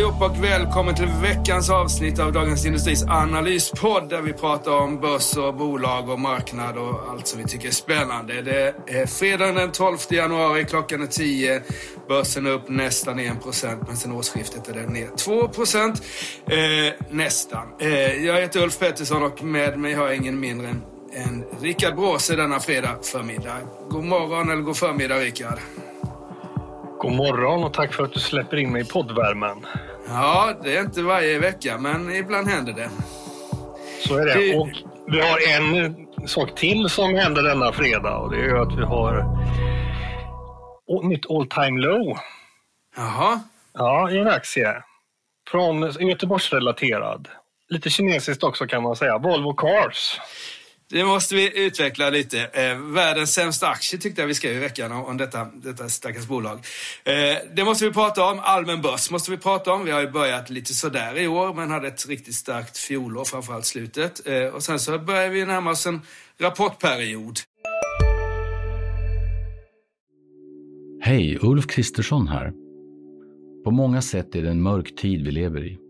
allihopa och välkommen till veckans avsnitt av Dagens Industris analyspodd där vi pratar om börs och bolag och marknad och allt som vi tycker är spännande. Det är fredagen den 12 januari, klockan är 10. Börsen är upp nästan 1 %, men sen årsskiftet är den ner 2 %. Eh, nästan. Eh, jag heter Ulf Pettersson och med mig har jag ingen mindre än, än Rickard Bråse denna fredag förmiddag. God morgon eller god förmiddag Rickard. God morgon och tack för att du släpper in mig i poddvärmen. Ja, det är inte varje vecka, men ibland händer det. Så är det. det... Och vi har en sak till som händer denna fredag och det är ju att vi har nytt all time low. Jaha. Ja, i en aktie. Från Göteborgsrelaterad. Lite kinesiskt också kan man säga. Volvo Cars. Det måste vi utveckla lite. Eh, världens sämsta aktie tyckte jag vi skrev i veckan om, om detta, detta stackars bolag. Eh, det måste vi prata om. Allmän börs måste vi prata om. Vi har ju börjat lite sådär i år, men hade ett riktigt starkt fjolår, framförallt slutet. Eh, och sen så börjar vi närma oss en rapportperiod. Hej, Ulf Kristersson här. På många sätt är det en mörk tid vi lever i.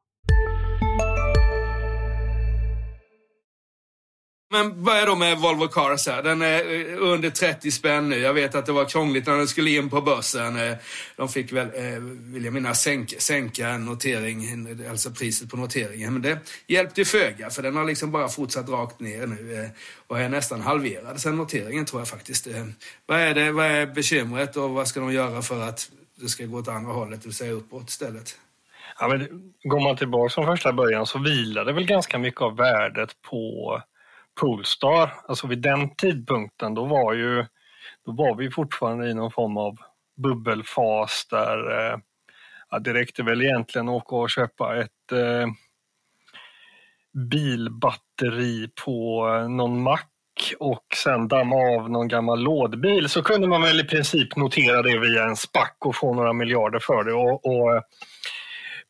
Men börja då med Volvo Cars här. Den är eh, under 30 spänn nu. Jag vet att det var krångligt när den skulle in på börsen. Eh, de fick väl, eh, vill jag minnas, sänka, sänka notering, alltså priset på noteringen. Men det hjälpte föga för den har liksom bara fortsatt rakt ner nu och är nästan halverad sen noteringen tror jag faktiskt. Vad är, det, vad är bekymret och vad ska de göra för att det ska gå åt andra hållet, det vill säga uppåt istället? Ja, men går man tillbaka från första början så vilade väl ganska mycket av värdet på Polestar, alltså vid den tidpunkten, då var ju då var vi fortfarande i någon form av bubbelfas där eh, ja, det räckte väl egentligen att åka och köpa ett eh, bilbatteri på eh, någon mack och sen damma av någon gammal lådbil så kunde man väl i princip notera det via en spack och få några miljarder för det. Och, och eh,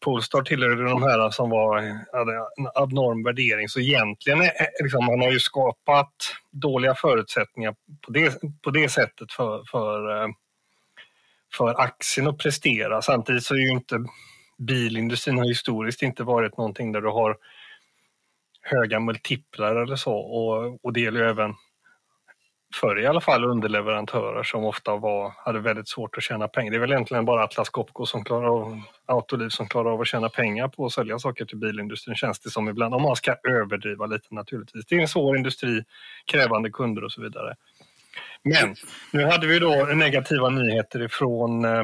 Polestar tillhörde de här som var, hade en abnorm värdering. Så egentligen är, liksom, man har ju skapat dåliga förutsättningar på det, på det sättet för, för, eh, för aktien att prestera. Samtidigt så är ju inte bilindustrin har historiskt inte varit någonting där du har höga multiplar eller så och, och det gäller ju även förr i alla fall underleverantörer som ofta var, hade väldigt svårt att tjäna pengar. Det är väl egentligen bara Atlas Copco som klarar av, Autoliv som klarar av att tjäna pengar på att sälja saker till bilindustrin känns det som ibland, om man ska överdriva lite naturligtvis. Det är en svår industri, krävande kunder och så vidare. Men nu hade vi då negativa nyheter ifrån eh,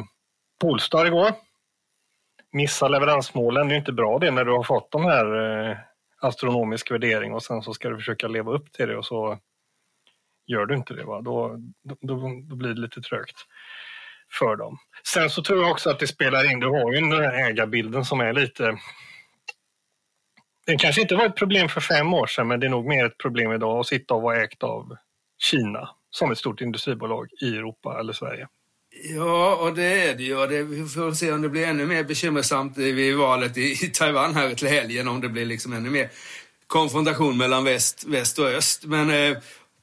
Polestar igår. Missa leveransmålen, det är inte bra det när du har fått de här eh, astronomisk värdering och sen så ska du försöka leva upp till det och så Gör du inte det, va? Då, då, då blir det lite trögt för dem. Sen så tror jag också att det spelar in, du har ju den här ägarbilden som är lite... Det kanske inte var ett problem för fem år sedan, men det är nog mer ett problem idag att sitta och vara ägt av Kina som ett stort industribolag i Europa eller Sverige. Ja, och det är det ju. Det, vi får se om det blir ännu mer bekymmersamt vid valet i, i Taiwan här till helgen, om det blir liksom ännu mer konfrontation mellan väst, väst och öst. Men eh,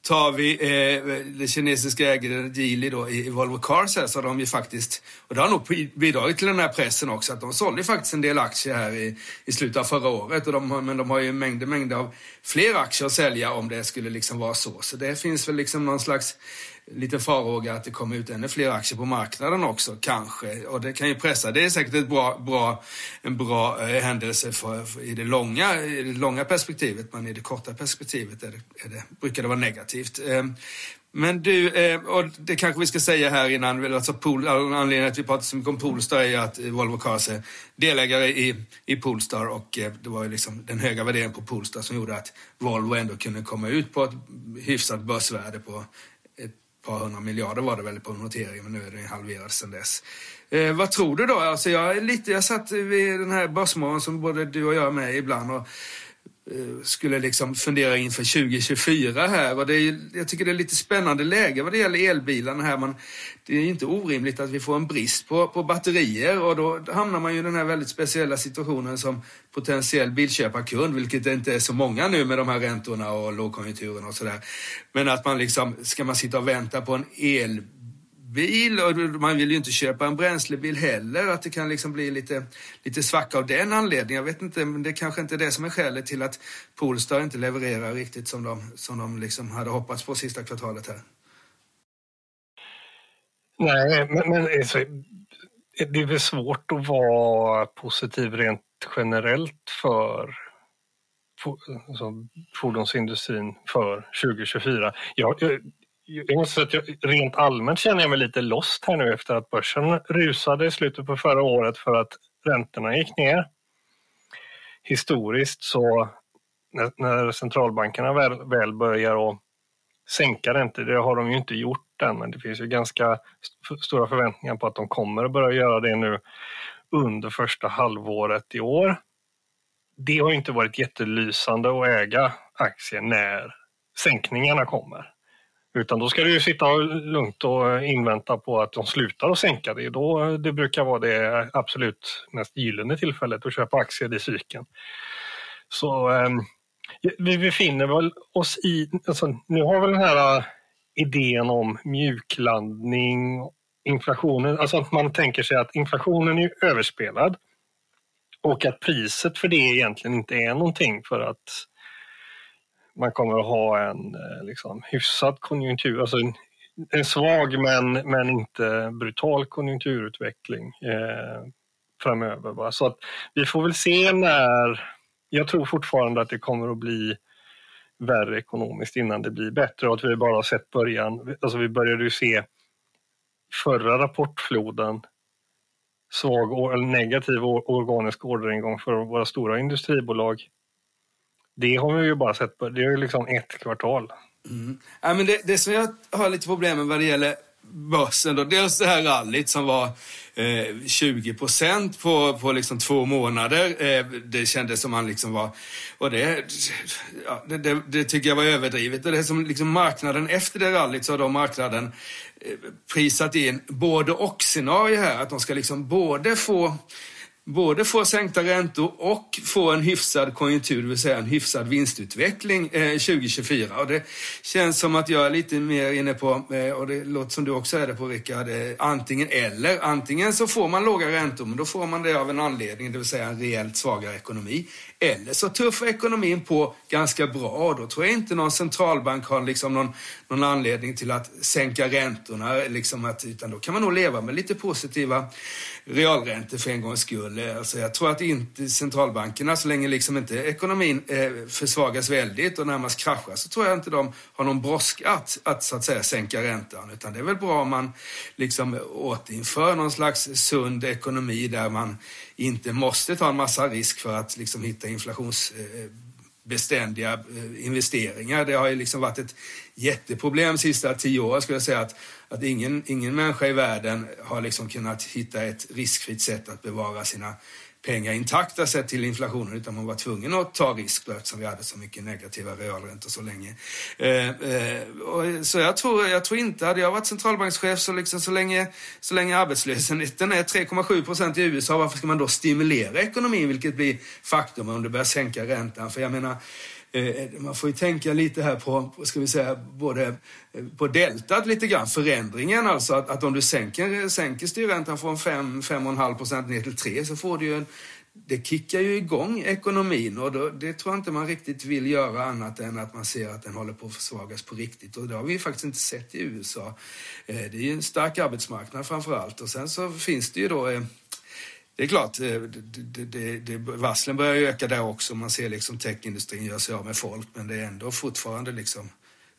tar vi eh, det kinesiska ägaren Geely då i, i Volvo Cars här så har de ju faktiskt, och det har nog bidragit till den här pressen också, att de sålde faktiskt en del aktier här i, i slutet av förra året. Och de, men de har ju mängder, mängder av fler aktier att sälja om det skulle liksom vara så. Så det finns väl liksom någon slags liten farhåga att det kommer ut ännu fler aktier på marknaden också, kanske. Och det kan ju pressa. Det är säkert ett bra, bra, en bra eh, händelse för, för, i, det långa, i det långa perspektivet, men i det korta perspektivet är det, är det, brukar det vara negativt. Eh, men du, eh, och det kanske vi ska säga här innan, alltså Pool, anledningen att vi pratar så mycket om Polestar är ju att eh, Volvo Cars är delägare i, i Polestar och eh, det var ju liksom den höga värderingen på Polestar som gjorde att Volvo ändå kunde komma ut på ett hyfsat börsvärde på par hundra miljarder var det väl på noteringen, men nu är den halverad sedan dess. Eh, vad tror du då? Alltså jag, är lite, jag satt vid den här Börsmorgon som både du och jag är med ibland och Eh, skulle liksom fundera inför 2024 här och det är, jag tycker det är lite spännande läge vad det gäller elbilarna här. Men det är inte orimligt att vi får en brist på, på batterier och då hamnar man ju i den här väldigt speciella situationen som potentiell bilköparkund, vilket inte är så många nu med de här räntorna och lågkonjunkturen och sådär. Men att man liksom, ska man sitta och vänta på en elbil bil och man vill ju inte köpa en bränslebil heller. Att det kan liksom bli lite, lite svacka av den anledningen. Jag vet inte, men det kanske inte är det som är skälet till att Polestar inte levererar riktigt som de, som de liksom hade hoppats på sista kvartalet här. Nej, men, men alltså, det är väl svårt att vara positiv rent generellt för alltså, fordonsindustrin för 2024. Jag, eh, jag måste säga att jag, rent allmänt känner jag mig lite lost här nu efter att börsen rusade i slutet på förra året för att räntorna gick ner. Historiskt så när, när centralbankerna väl, väl börjar att sänka räntor, det har de ju inte gjort än, men det finns ju ganska st stora förväntningar på att de kommer att börja göra det nu under första halvåret i år. Det har inte varit jättelysande att äga aktier när sänkningarna kommer. Utan då ska du sitta lugnt och invänta på att de slutar att sänka det. Då, det brukar vara det absolut mest gyllene tillfället att köpa aktier i cykeln. Så eh, vi befinner väl oss i, alltså, nu har väl den här äh, idén om mjuklandning, inflationen, alltså att man tänker sig att inflationen är överspelad och att priset för det egentligen inte är någonting för att man kommer att ha en eh, liksom, hyfsad konjunktur, alltså en, en svag men, men inte brutal konjunkturutveckling eh, framöver. Va? Så att vi får väl se när, jag tror fortfarande att det kommer att bli värre ekonomiskt innan det blir bättre och att vi bara har sett början, alltså vi började ju se förra rapportfloden svag eller negativ organisk orderingång för våra stora industribolag det har vi ju bara sett på, det är ju liksom ett kvartal. Mm. Ja, men det, det som jag har lite problem med vad det gäller börsen då, dels det här rallyt som var eh, 20 procent på, på liksom två månader. Eh, det kändes som man liksom var, och det, ja, det, det, det, tycker jag var överdrivet. Och det som liksom marknaden efter det rallyt så har då marknaden eh, prisat in både och scenario här, att de ska liksom både få både få sänkta räntor och få en hyfsad konjunktur, det vill säga en hyfsad vinstutveckling eh, 2024. Och det känns som att jag är lite mer inne på, eh, och det låter som du också är det på Rickard, eh, antingen eller. Antingen så får man låga räntor, men då får man det av en anledning, det vill säga en rejält svagare ekonomi. Eller så tuffar ekonomin på ganska bra då tror jag inte någon centralbank har liksom någon, någon anledning till att sänka räntorna. Liksom att, utan då kan man nog leva med lite positiva realräntor för en gångs skull. Alltså jag tror att inte centralbankerna, så länge liksom inte ekonomin eh, försvagas väldigt och närmast kraschar, så tror jag inte de har någon brådska att, att så att säga sänka räntan. Utan det är väl bra om man liksom återinför någon slags sund ekonomi där man inte måste ta en massa risk för att liksom hitta inflationsbeständiga eh, eh, investeringar. Det har ju liksom varit ett jätteproblem de sista tio åren skulle jag säga att, att ingen, ingen människa i världen har liksom kunnat hitta ett riskfritt sätt att bevara sina pengar intakta sett till inflationen utan man var tvungen att ta risk eftersom vi hade så mycket negativa realräntor så länge. Eh, eh, så jag tror, jag tror inte, hade jag varit centralbankschef så, liksom, så, länge, så länge arbetslösheten är 3,7 procent i USA, varför ska man då stimulera ekonomin vilket blir faktum om du börjar sänka räntan? För jag menar, Eh, man får ju tänka lite här på, ska vi säga, både eh, på deltat lite grann, förändringen alltså. Att, att om du sänker, sänker styrräntan från 5-5,5 procent ner till 3 så får du ju en, det kickar ju igång ekonomin och då, det tror jag inte man riktigt vill göra annat än att man ser att den håller på att försvagas på riktigt. Och det har vi faktiskt inte sett i USA. Eh, det är ju en stark arbetsmarknad framför allt och sen så finns det ju då det är klart, eh, det, det, det, varslen börjar ju öka där också. Man ser liksom techindustrin gör sig av med folk, men det är ändå fortfarande liksom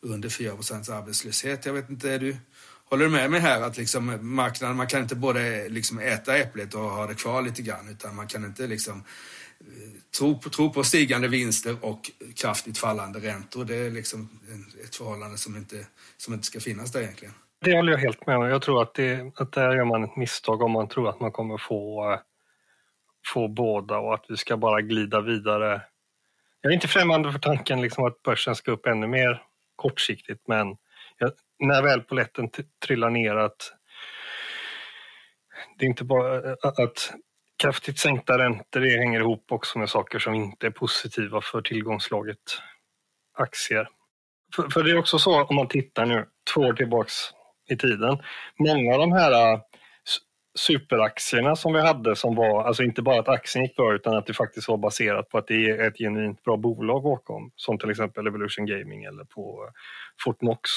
under 4 arbetslöshet. Jag vet inte, är du, håller du med mig här att liksom marknaden, man kan inte både liksom äta äpplet och ha det kvar lite grann, utan man kan inte liksom eh, tro på, tro på stigande vinster och kraftigt fallande räntor. Det är liksom ett förhållande som inte, som inte ska finnas där egentligen. Det håller jag helt med om. Jag tror att, det, att där gör man ett misstag om man tror att man kommer få, få båda och att vi ska bara glida vidare. jag är inte främmande för tanken liksom att börsen ska upp ännu mer kortsiktigt, men jag, när väl poletten trillar ner att det är inte bara att kraftigt sänkta räntor det hänger ihop också med saker som inte är positiva för tillgångslaget aktier. För, för det är också så om man tittar nu två år tillbaks i tiden. Många av de här äh, superaktierna som vi hade som var, alltså inte bara att aktien gick bra utan att det faktiskt var baserat på att det är ett genuint bra bolag bakom. Som till exempel Evolution Gaming eller på äh, Fortnox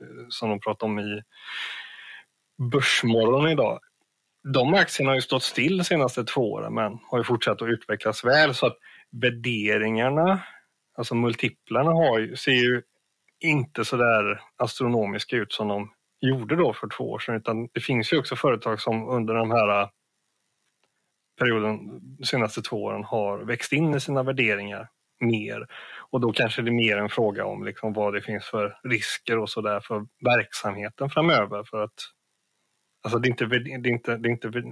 äh, som de pratar om i Börsmorgon idag. De aktierna har ju stått still de senaste två åren men har ju fortsatt att utvecklas väl så att värderingarna, alltså multiplarna har, ser ju inte så där astronomiska ut som de gjorde då för två år sedan utan det finns ju också företag som under den här äh, perioden, de senaste två åren, har växt in i sina värderingar mer. Och då kanske det är mer en fråga om liksom vad det finns för risker och sådär för verksamheten framöver. För att, alltså det, är inte, det, är inte, det är inte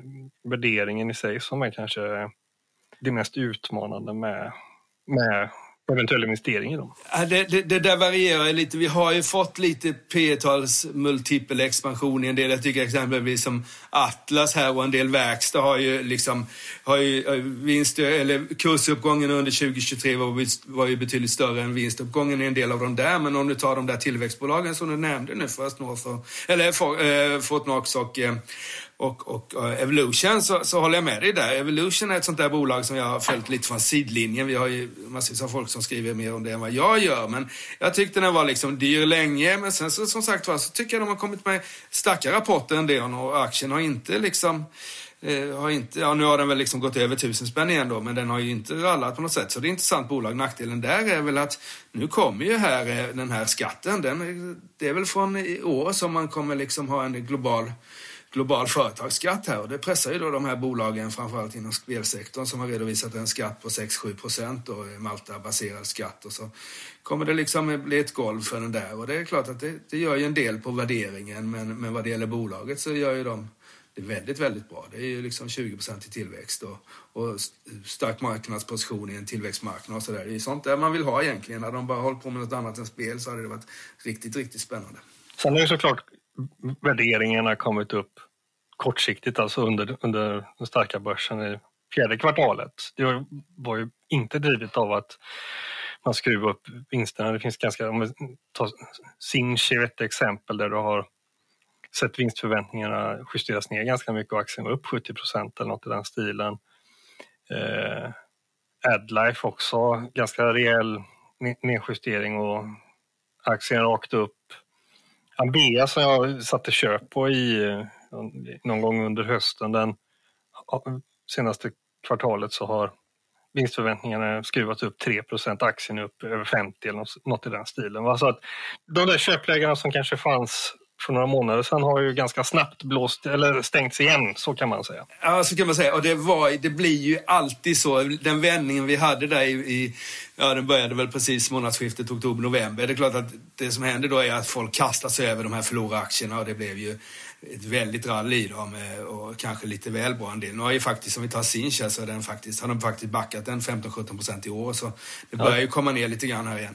värderingen i sig som är kanske det mest utmanande med, med eventuell investering i dem? Det, det, det, där varierar lite. Vi har ju fått lite P tals multipel expansion i en del. Jag tycker exempelvis som Atlas här och en del verkstad har ju liksom har ju eh, vinst, eller kursuppgången under 2023 var, var ju betydligt större än vinstuppgången i en del av de där. Men om du tar de där tillväxtbolagen som du nämnde nu, och, eller eh, Fortnox och eh, och, och uh, Evolution så, så håller jag med dig där. Evolution är ett sånt där bolag som jag har följt lite från sidlinjen. Vi har ju massvis av folk som skriver mer om det än vad jag gör. Men jag tyckte den var liksom dyr länge. Men sen så, som sagt var så tycker jag de har kommit med starka rapporter än det och aktien har inte liksom eh, har inte, ja, nu har den väl liksom gått över tusen spänn igen då, men den har ju inte rallat på något sätt. Så det är ett intressant bolag. Nackdelen där är väl att nu kommer ju här eh, den här skatten. Den, det är väl från i år som man kommer liksom ha en global global företagsskatt här och det pressar ju då de här bolagen framförallt inom spelsektorn som har redovisat en skatt på 6-7 procent och Malta-baserad skatt och så kommer det liksom bli ett golv för den där och det är klart att det, det gör ju en del på värderingen men, men vad det gäller bolaget så gör ju de det är väldigt, väldigt bra. Det är ju liksom 20 procent i tillväxt och, och stark marknadsposition i en tillväxtmarknad och sådär. Det är sånt där man vill ha egentligen. När de bara hållit på med något annat än spel så hade det varit riktigt, riktigt spännande. Sen är det såklart värderingarna kommit upp kortsiktigt, alltså under, under den starka börsen i fjärde kvartalet. Det var ju inte drivet av att man skruvar upp vinsterna. Det finns ganska, om vi tar Sinch är ett exempel där du har sett vinstförväntningarna justeras ner ganska mycket och aktien var upp 70 procent eller något i den stilen. Eh, Adlife också ganska rejäl nedjustering och aktien rakt upp. Ambea som jag satte köp på i någon gång under hösten. Den senaste kvartalet så har vinstförväntningarna skruvats upp 3% aktien upp över 50 eller något i den stilen. Alltså att de där köplägena som kanske fanns för några månader sedan har ju ganska snabbt blåst eller stängts igen, så kan man säga. Ja, så kan man säga. Och det, var, det blir ju alltid så. Den vändningen vi hade där i, i ja, den började väl precis månadsskiftet oktober-november. Det är klart att det som händer då är att folk kastar sig över de här förlorade aktierna och det blev ju ett väldigt rally i dem och kanske lite väl bra en del. Nu har ju faktiskt, om vi tar Sincha, så den faktiskt, har de faktiskt backat den 15-17 procent i år. Så det börjar ju komma ner lite grann här igen.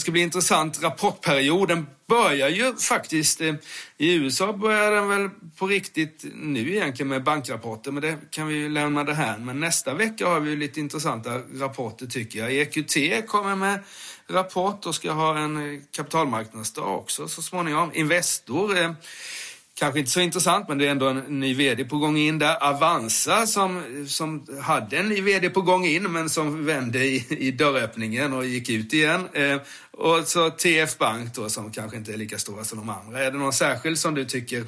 Det ska bli intressant. Rapportperioden börjar ju faktiskt, eh, i USA börjar den väl på riktigt nu egentligen med bankrapporter, men det kan vi ju lämna det här. Men nästa vecka har vi lite intressanta rapporter tycker jag. EQT kommer med rapport och ska ha en eh, kapitalmarknadsdag också så småningom. Investor eh, kanske inte så intressant, men det är ändå en ny vd på gång in där. Avanza som, som hade en ny vd på gång in, men som vände i, i dörröppningen och gick ut igen. Eh, och så TF Bank då, som kanske inte är lika stora som de andra. Är det någon särskild som du tycker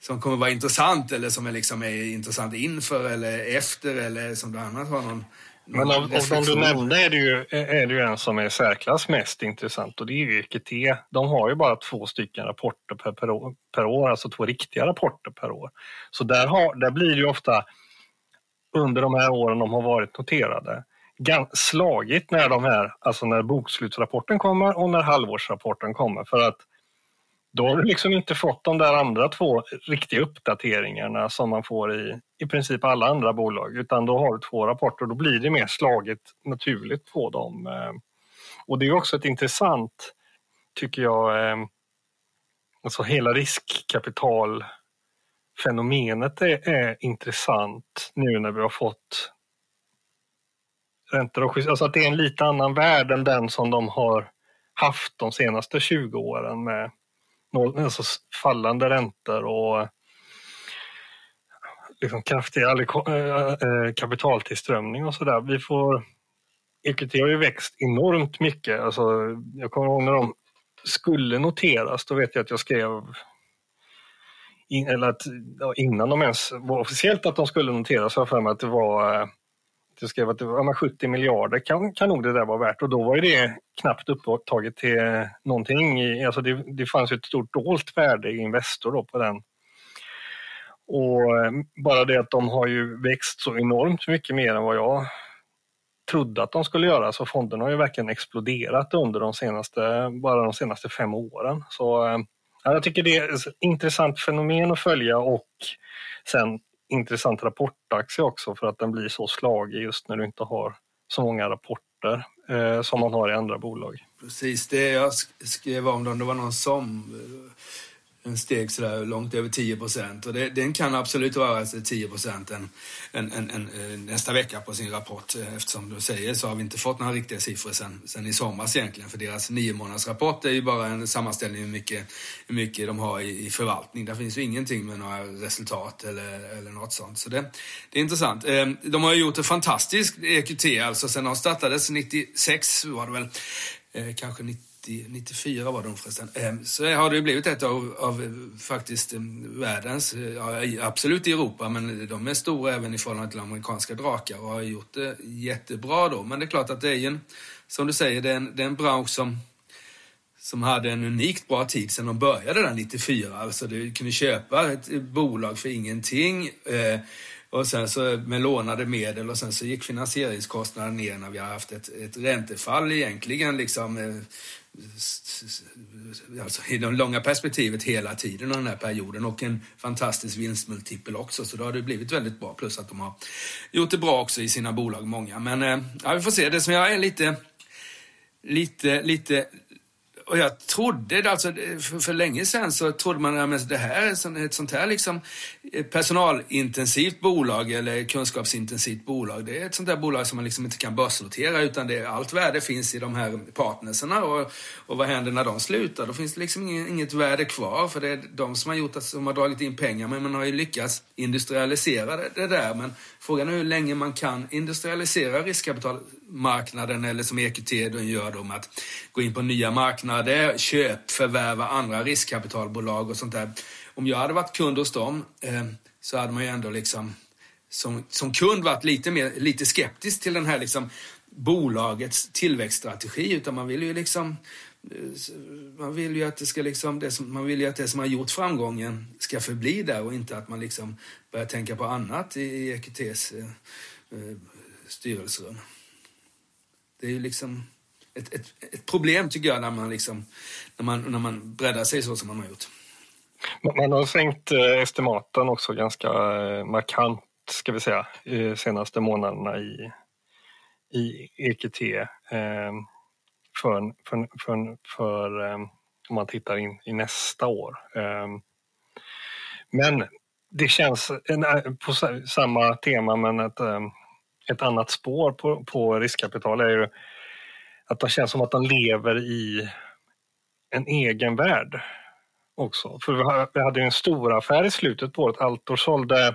som kommer vara intressant eller som är, liksom är intressant inför eller efter eller som du annars har någon men av, av de du nämnde är det, ju, är det ju en som är särklass mest intressant och det är ju EQT. De har ju bara två stycken rapporter per, per, år, per år, alltså två riktiga rapporter per år. Så där, har, där blir det ju ofta under de här åren de har varit noterade slagit när de här, alltså när bokslutsrapporten kommer och när halvårsrapporten kommer. För att då har du liksom inte fått de där andra två riktiga uppdateringarna som man får i i princip alla andra bolag, utan då har du två rapporter och då blir det mer slaget naturligt på dem. Eh, och det är också ett intressant, tycker jag, eh, alltså hela riskkapitalfenomenet är, är intressant nu när vi har fått räntor och alltså att det är en lite annan värld än den som de har haft de senaste 20 åren med alltså fallande räntor och liksom kraftig eh, eh, kapitaltillströmning och sådär. Vi får EQT har ju växt enormt mycket. Alltså, jag kommer ihåg när de skulle noteras, då vet jag att jag skrev in, eller att, innan de ens var officiellt att de skulle noteras, har jag för mig att det var eh, jag skrev att det var 70 miljarder kan, kan nog det där vara värt och då var ju det knappt upptaget till någonting. Alltså det, det fanns ett stort dolt värde i Investor då på den. Och eh, bara det att de har ju växt så enormt mycket mer än vad jag trodde att de skulle göra. Så fonderna har ju verkligen exploderat under de senaste, bara de senaste fem åren. Så eh, ja, jag tycker det är ett intressant fenomen att följa och sen intressant rapportaktie också för att den blir så slagig just när du inte har så många rapporter eh, som man har i andra bolag. Precis, det jag skrev om dem, det var någon som eh, en steg sådär långt över 10 procent. Och det, den kan absolut röra sig 10 procent en, en, en, en, eh, nästa vecka på sin rapport. Eh, eftersom du säger så har vi inte fått några riktiga siffror sen, sen i somras egentligen. För deras nio månaders rapport är ju bara en sammanställning hur mycket, hur mycket de har i, i förvaltning. Där finns ju ingenting med några resultat eller, eller något sånt. Så det, det är intressant. Eh, de har ju gjort ett fantastiskt EQT alltså sen de startades 96 var det väl. Kanske 90 94 var de förresten. Ehm, så har det blivit ett av, av eh, faktiskt eh, världens, eh, absolut i Europa, men de är stora även i förhållande till amerikanska drakar och har gjort det jättebra då. Men det är klart att det är en, som du säger, det är en, det är en bransch som som hade en unikt bra tid sedan de började där 94. Alltså du kunde köpa ett bolag för ingenting. Eh, och sen så med lånade medel och sen så gick finansieringskostnaden ner när vi har haft ett, ett räntefall egentligen liksom eh, alltså i det långa perspektivet hela tiden under den här perioden och en fantastisk vinstmultipel också. Så då har det blivit väldigt bra. Plus att de har gjort det bra också i sina bolag, många. Men eh, ja, vi får se. Det som jag är lite, lite, lite och jag trodde, alltså för, för länge sedan så trodde man att det här är ett sånt här liksom eh, personalintensivt bolag eller kunskapsintensivt bolag. Det är ett sånt där bolag som man liksom inte kan börsnotera utan det, allt värde finns i de här partnerserna och, och vad händer när de slutar? Då finns det liksom inget, inget värde kvar för det är de som har gjort att, som har dragit in pengar men man har ju lyckats industrialisera det, det där. Men frågan är hur länge man kan industrialisera riskkapital marknaden eller som EQT gör då med att gå in på nya marknader, köp, förvärva andra riskkapitalbolag och sånt där. Om jag hade varit kund hos dem eh, så hade man ju ändå liksom som, som kund varit lite, mer, lite skeptisk till den här liksom bolagets tillväxtstrategi utan man vill ju liksom eh, man vill ju att det ska liksom, det som, man vill ju att det som har gjort framgången ska förbli där och inte att man liksom börjar tänka på annat i EQTs eh, eh, styrelserum. Det är ju liksom ett, ett, ett, problem tycker jag när man, liksom, när, man, när man breddar sig så som man har gjort. Man har sänkt eh, estimaten också ganska eh, markant ska vi säga senaste månaderna i, i EQT eh, för, för, för, för om man tittar in i nästa år. Men det känns på samma tema men att ett annat spår på, på riskkapital är ju att det känns som att de lever i en egen värld. också. För vi hade en stor affär i slutet på året. Altor sålde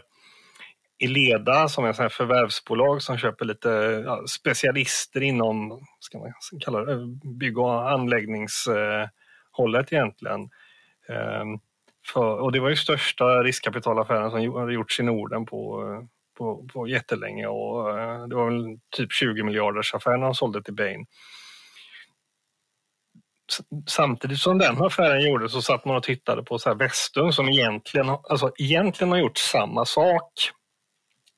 Eleda, som är ett förvärvsbolag som köper lite ja, specialister inom ska man kalla det, bygg och anläggningshållet eh, egentligen. Ehm, för, och det var ju största riskkapitalaffären som hade gjorts i Norden på, eh, på, på jättelänge och eh, det var väl typ 20 miljarders affär när de sålde till Bain. Samtidigt som den affären gjordes så satt man och tittade på så här Vestum som egentligen, alltså egentligen har gjort samma sak.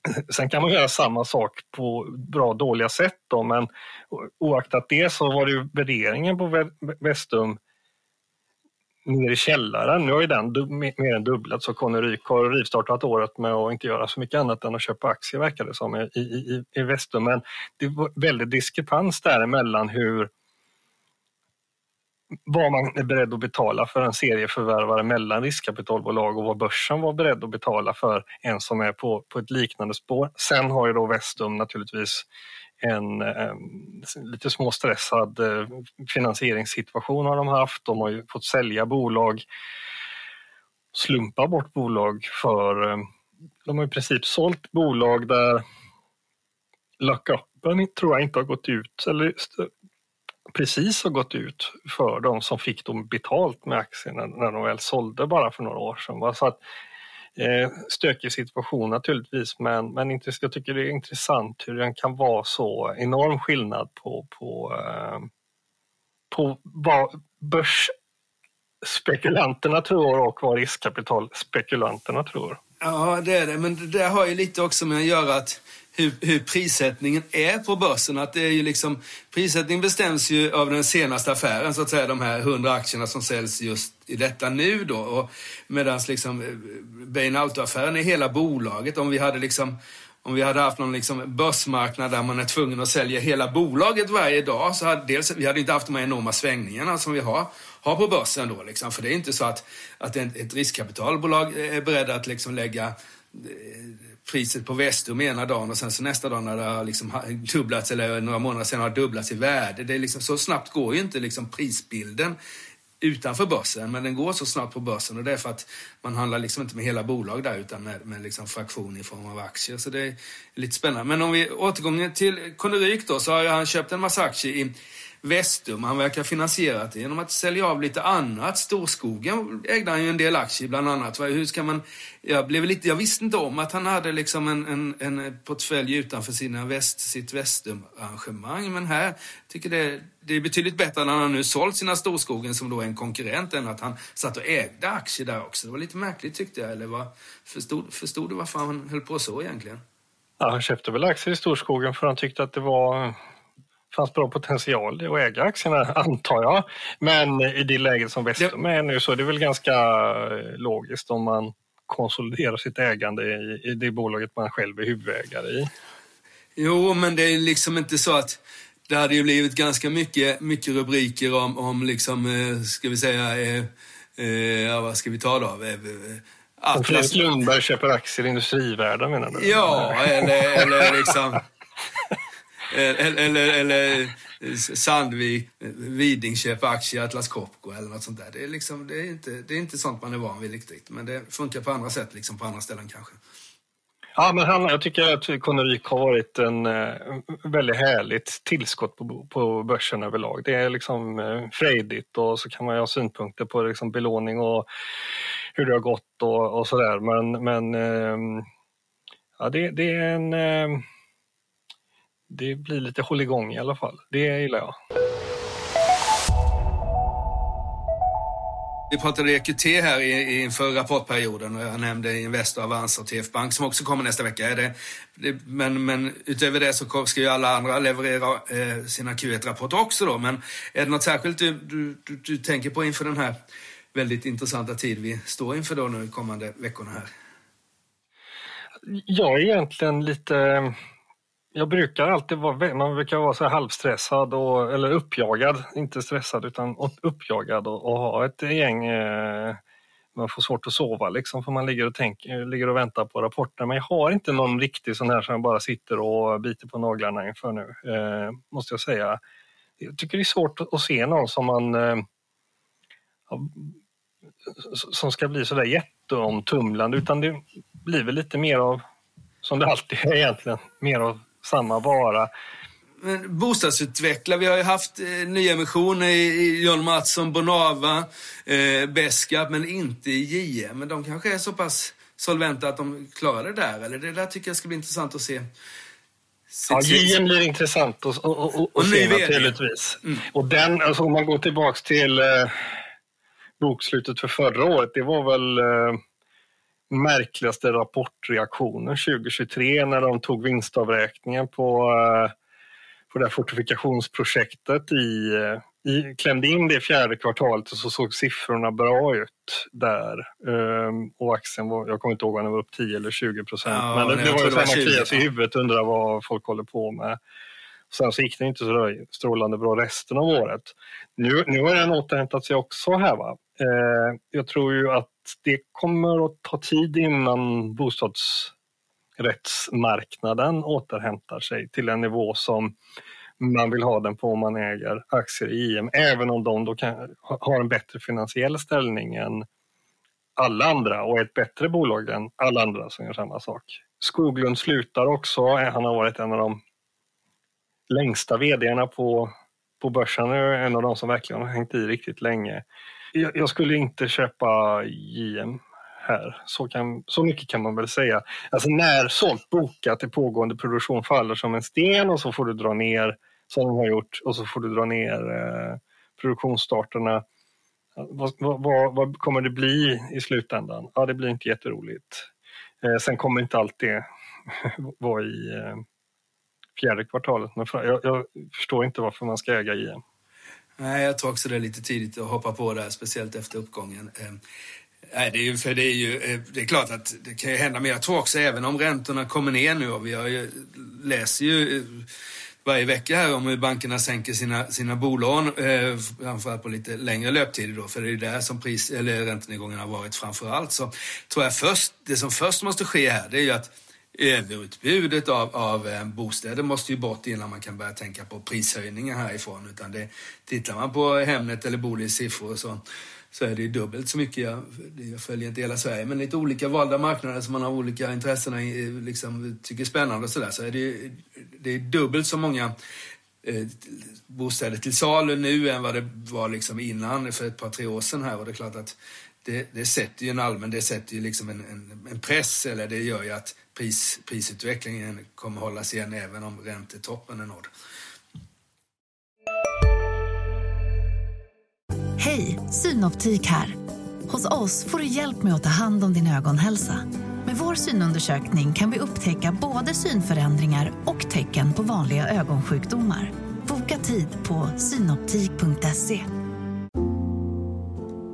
Sen kan man göra samma sak på bra och dåliga sätt då, men oaktat det så var det ju värderingen på Vestum ner i källaren. Nu har ju den mer än dubblats så Conny Ryk har rivstartat året med att inte göra så mycket annat än att köpa aktier verkar det som i, i, i Vestum. Men det var väldigt diskrepans däremellan hur vad man är beredd att betala för en serieförvärvare mellan riskkapitalbolag och vad börsen var beredd att betala för en som är på, på ett liknande spår. Sen har ju då Vestum naturligtvis en eh, lite småstressad eh, finansieringssituation har de haft. De har ju fått sälja bolag, slumpa bort bolag för... Eh, de har i princip sålt bolag där lockupen tror jag inte har gått ut, eller eh, precis har gått ut för de som fick dem betalt med aktierna när de väl sålde bara för några år sedan. Så att, eh, stökig situation naturligtvis, men, men jag tycker det är intressant hur det kan vara så enorm skillnad på, på, eh, på vad börsspekulanterna tror och vad riskkapitalspekulanterna tror. Ja, det är det. Men det har ju lite också med att göra att hur, hur, prissättningen är på börsen. Att det är ju liksom, prissättningen bestäms ju av den senaste affären, så att säga, de här 100 aktierna som säljs just i detta nu då. Och medans liksom eh, Bain Auto-affären är hela bolaget. Om vi hade liksom om vi hade haft någon liksom börsmarknad där man är tvungen att sälja hela bolaget varje dag så hade dels, vi hade inte haft de här enorma svängningarna som vi har, har på börsen då. Liksom. För det är inte så att, att ett riskkapitalbolag är beredda att liksom lägga eh, priset på Vestum ena dagen och sen så nästa dag när det har liksom dubblats eller några månader sen har dubblats i värde. Det är liksom, så snabbt går ju inte liksom prisbilden utanför börsen, men den går så snabbt på börsen och det är för att man handlar liksom inte med hela bolag där utan med, med liksom fraktion i form av aktier. Så det är lite spännande. Men om vi återgår till Konneryk då så har han köpt en massa aktier i Vestum. Han verkar finansierat det genom att sälja av lite annat. Storskogen ägde han ju en del aktier bland annat. Hur ska man... Jag, blev lite, jag visste inte om att han hade liksom en, en, en portfölj utanför sina väst, sitt Vestum-arrangemang. Men här tycker det, det är betydligt bättre när han nu sålt sina Storskogen som då är en konkurrent än att han satt och ägde aktier där också. Det var lite märkligt tyckte jag. Eller var, förstod, förstod du varför han höll på så egentligen? Ja, han köpte väl aktier i Storskogen för han tyckte att det var fanns bra potential att äga aktierna, antar jag. Men i det läget som Vestum är nu så är det väl ganska eh, logiskt om man konsoliderar sitt ägande i, i det bolaget man själv är huvudägare i. Jo, men det är liksom inte så att det hade ju blivit ganska mycket, mycket rubriker om, om liksom, eh, ska vi säga, eh, eh, vad ska vi ta då? Atlas... Lundberg köper aktier i Industrivärden menar du? Ja, eller, eller liksom Eh, eller, eller, eller Sandvik, Widing köper aktier i Atlas Copco eller något sånt där. Det är, liksom, det, är inte, det är inte sånt man är van vid riktigt. Men det funkar på andra sätt, liksom på andra ställen kanske. Ja, men han, jag tycker att Conneryk har varit en uh, väldigt härligt tillskott på, på börsen överlag. Det är liksom uh, frejdigt och så kan man ju ha synpunkter på liksom, belåning och hur det har gått och, och sådär. Men, men uh, ja, det, det är en uh, det blir lite hålligång i alla fall. Det gillar jag. Vi pratade EQT här inför rapportperioden och jag nämnde Investor, Avanza och TF Bank som också kommer nästa vecka. Det, det, men, men utöver det så ska ju alla andra leverera eh, sina Q1-rapporter också då. Men är det något särskilt du, du, du, du tänker på inför den här väldigt intressanta tid vi står inför då nu kommande veckorna här? Jag är egentligen lite jag brukar alltid vara, man brukar vara så halvstressad och, eller uppjagad, inte stressad utan uppjagad och, och ha ett gäng eh, man får svårt att sova liksom för man ligger och, tänker, eh, ligger och väntar på rapporter. Men jag har inte någon riktig sån här som jag bara sitter och biter på naglarna inför nu, eh, måste jag säga. Jag tycker det är svårt att se någon som man eh, som ska bli sådär jätteomtumlande utan det blir väl lite mer av, som det alltid är egentligen, mer av samma vara. Men bostadsutvecklare, vi har ju haft eh, nyemissioner i, i John Mattsson, Bonava, eh, Beskap, men inte i JM. Men de kanske är så pass solventa att de klarar det där, eller? Det där tycker jag ska bli intressant att se. Ja, JM blir intressant att och se naturligtvis. Mm. Och den, alltså om man går tillbaks till eh, bokslutet för förra året, det var väl eh, märkligaste rapportreaktionen 2023 när de tog vinstavräkningen på, eh, på det här fortifikationsprojektet i, eh, i, klämde in det fjärde kvartalet och så såg siffrorna bra ut där. Um, och aktien var, jag kommer inte ihåg om den var upp 10 eller 20 procent. Ja, men det, det var ju så man kliade i huvudet och undrar vad folk håller på med. Sen så gick det inte så strålande bra resten av året. Nu, nu har den återhämtat sig också här. Va? Eh, jag tror ju att det kommer att ta tid innan bostadsrättsmarknaden återhämtar sig till en nivå som man vill ha den på om man äger aktier i IM, även om de då kan, har en bättre finansiell ställning än alla andra och är ett bättre bolag än alla andra som gör samma sak. Skoglund slutar också, han har varit en av de längsta vdarna på, på börsen, en av de som verkligen har hängt i riktigt länge jag, jag skulle inte köpa JM här. Så, kan, så mycket kan man väl säga. Alltså när sålt bokat i pågående produktion faller som en sten och så får du dra ner som de har gjort och så får du dra ner eh, produktionsstarterna. Vad, vad, vad, kommer det bli i slutändan? Ja, det blir inte jätteroligt. Eh, sen kommer inte allt det vara i eh, fjärde kvartalet. Men jag, jag, förstår inte varför man ska äga JM. Nej, jag tror också det är lite tidigt att hoppa på det, speciellt efter uppgången. Ehm, nej, det är ju, för det är ju, eh, det är klart att det kan ju hända, men jag tror också även om räntorna kommer ner nu och vi har ju, läser ju eh, varje vecka här om hur bankerna sänker sina, sina bolån, eh, framförallt på lite längre löptider då, för det är ju där som pris, eller räntenedgången har varit framför allt. Så tror jag först, det som först måste ske här, det är ju att Eh, överutbudet av, av eh, bostäder måste ju bort innan man kan börja tänka på prishöjningar härifrån. Utan det, tittar man på Hemnet eller Bolis siffror så, så är det ju dubbelt så mycket. Jag, jag följer inte hela Sverige, men lite olika valda marknader som man har olika intressen i, eh, liksom, tycker är spännande och sådär. Så är det, det är dubbelt så många eh, bostäder till salu nu än vad det var liksom innan för ett par, tre år sedan här. Och det är klart att det, det sätter ju en allmän, det sätter ju liksom en, en, en press, eller det gör ju att pris, prisutvecklingen kommer hållas igen även om räntetoppen är nådd. Hej, Synoptik här. Hos oss får du hjälp med att ta hand om din ögonhälsa. Med vår synundersökning kan vi upptäcka både synförändringar och tecken på vanliga ögonsjukdomar. Boka tid på synoptik.se.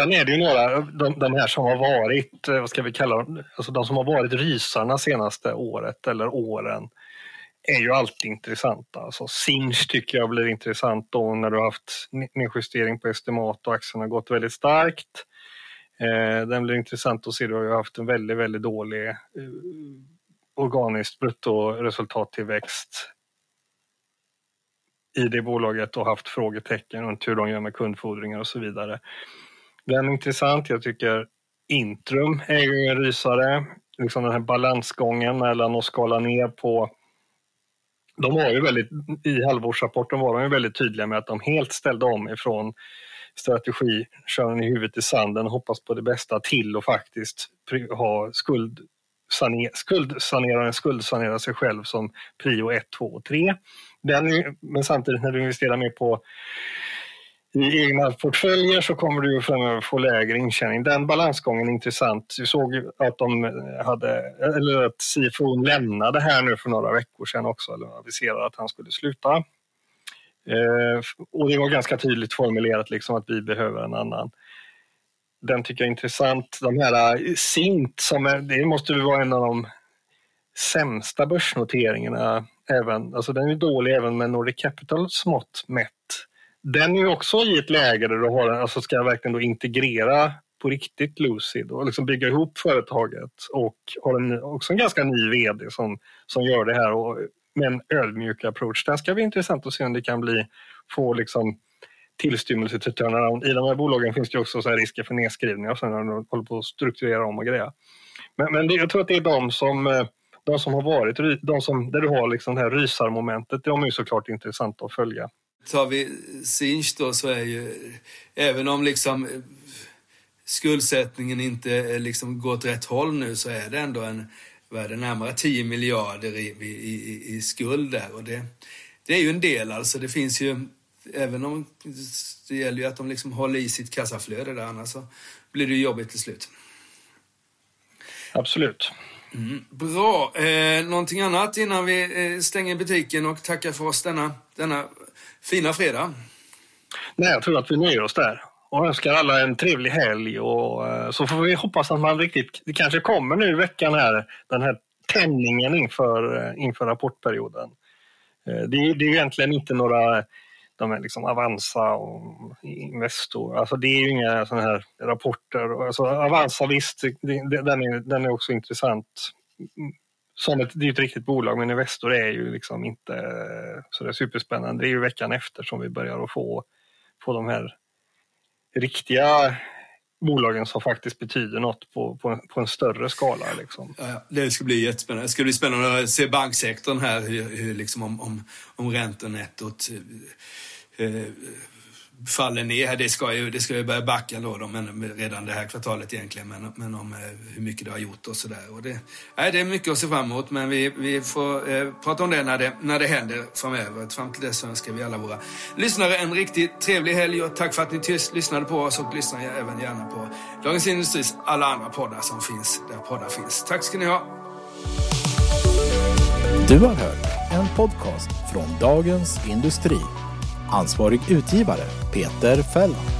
Sen är det ju några, de, de här som har varit, eh, vad ska vi kalla dem, alltså de som har varit rysarna senaste året eller åren är ju alltid intressanta. Alltså Sinch tycker jag blir intressant då när du har haft nedjustering på estimat och aktien har gått väldigt starkt. Eh, den blir intressant att se, du har ju haft en väldigt, väldigt dålig eh, organiskt bruttoresultattillväxt i det bolaget och haft frågetecken runt hur de gör med kundfordringar och så vidare. Den är intressant. Jag tycker Intrum är ju en rysare. Liksom den här balansgången mellan att skala ner på de var ju väldigt, I halvårsrapporten var de ju väldigt tydliga med att de helt ställde om ifrån strategi, köra i huvudet i sanden, och hoppas på det bästa till och faktiskt ha skuld, saner, skuldsanera, skuldsanera sig själv som prio 1, 2 och 3. Den, men samtidigt när du investerar mer på i egna portföljer så kommer du framöver få lägre intjäning. Den balansgången är intressant. Vi såg att de hade, eller att CFO lämnade här nu för några veckor sedan också, eller aviserade att han skulle sluta. Eh, och det var ganska tydligt formulerat liksom att vi behöver en annan. Den tycker jag är intressant. De här eh, Sint, som är, det måste vara en av de sämsta börsnoteringarna även, alltså den är dålig även med Nordic Capitals mått mätt. Den är också i ett läge där du har, alltså ska verkligen då integrera på riktigt Lucid och liksom bygga ihop företaget och har en, också en ganska ny vd som, som gör det här och med en ödmjuk approach. Den ska bli intressant att se om det kan bli, få liksom tillstymmelse till turnaround. I de här bolagen finns det också så risker för nedskrivningar sen när de håller på att strukturera om och greja. Men, men det, jag tror att det är de som, eh, de som har varit, de som, där du har liksom det här rysarmomentet, de är såklart intressanta att följa. Tar vi Sinch då så är ju, även om liksom skuldsättningen inte eh, liksom går åt rätt håll nu så är det ändå en, vad är det, närmare 10 miljarder i, i, i, i skuld där. Och det, det är ju en del alltså. Det finns ju, även om det gäller ju att de liksom håller i sitt kassaflöde där, annars så blir det jobbigt till slut. Absolut. Mm, bra. Eh, någonting annat innan vi eh, stänger butiken och tackar för oss denna, denna fina fredag? Nej, jag tror att vi nöjer oss där och önskar alla en trevlig helg och eh, så får vi hoppas att man riktigt, det kanske kommer nu i veckan här, den här tändningen inför, eh, inför rapportperioden. Eh, det, det är egentligen inte några de är liksom Avanza och Investor. Alltså det är ju inga sådana här rapporter. Alltså Avanza visst, den är, den är också intressant. Som ett, det är ett riktigt bolag men Investor är ju liksom inte så det är superspännande. Det är ju veckan efter som vi börjar att få, få de här riktiga bolagen som faktiskt betyder något på, på, en, på en större skala. Liksom. Ja, det ska bli jättespännande. Det ska bli spännande att se banksektorn här, hur, hur liksom om, om, om räntenettot eh, eh faller ner. Det ska ju, det ska ju börja backa då, då men redan det här kvartalet egentligen, men, men om eh, hur mycket det har gjort och sådär. Det, nej, det är mycket att se fram emot, men vi, vi får eh, prata om det när, det när det händer framöver. Fram till dess önskar vi alla våra lyssnare en riktigt trevlig helg och tack för att ni tyst lyssnade på oss och lyssnar även gärna på Dagens Industris alla andra poddar som finns där poddar finns. Tack ska ni ha. Du har hört en podcast från Dagens Industri. Ansvarig utgivare Peter Fällman.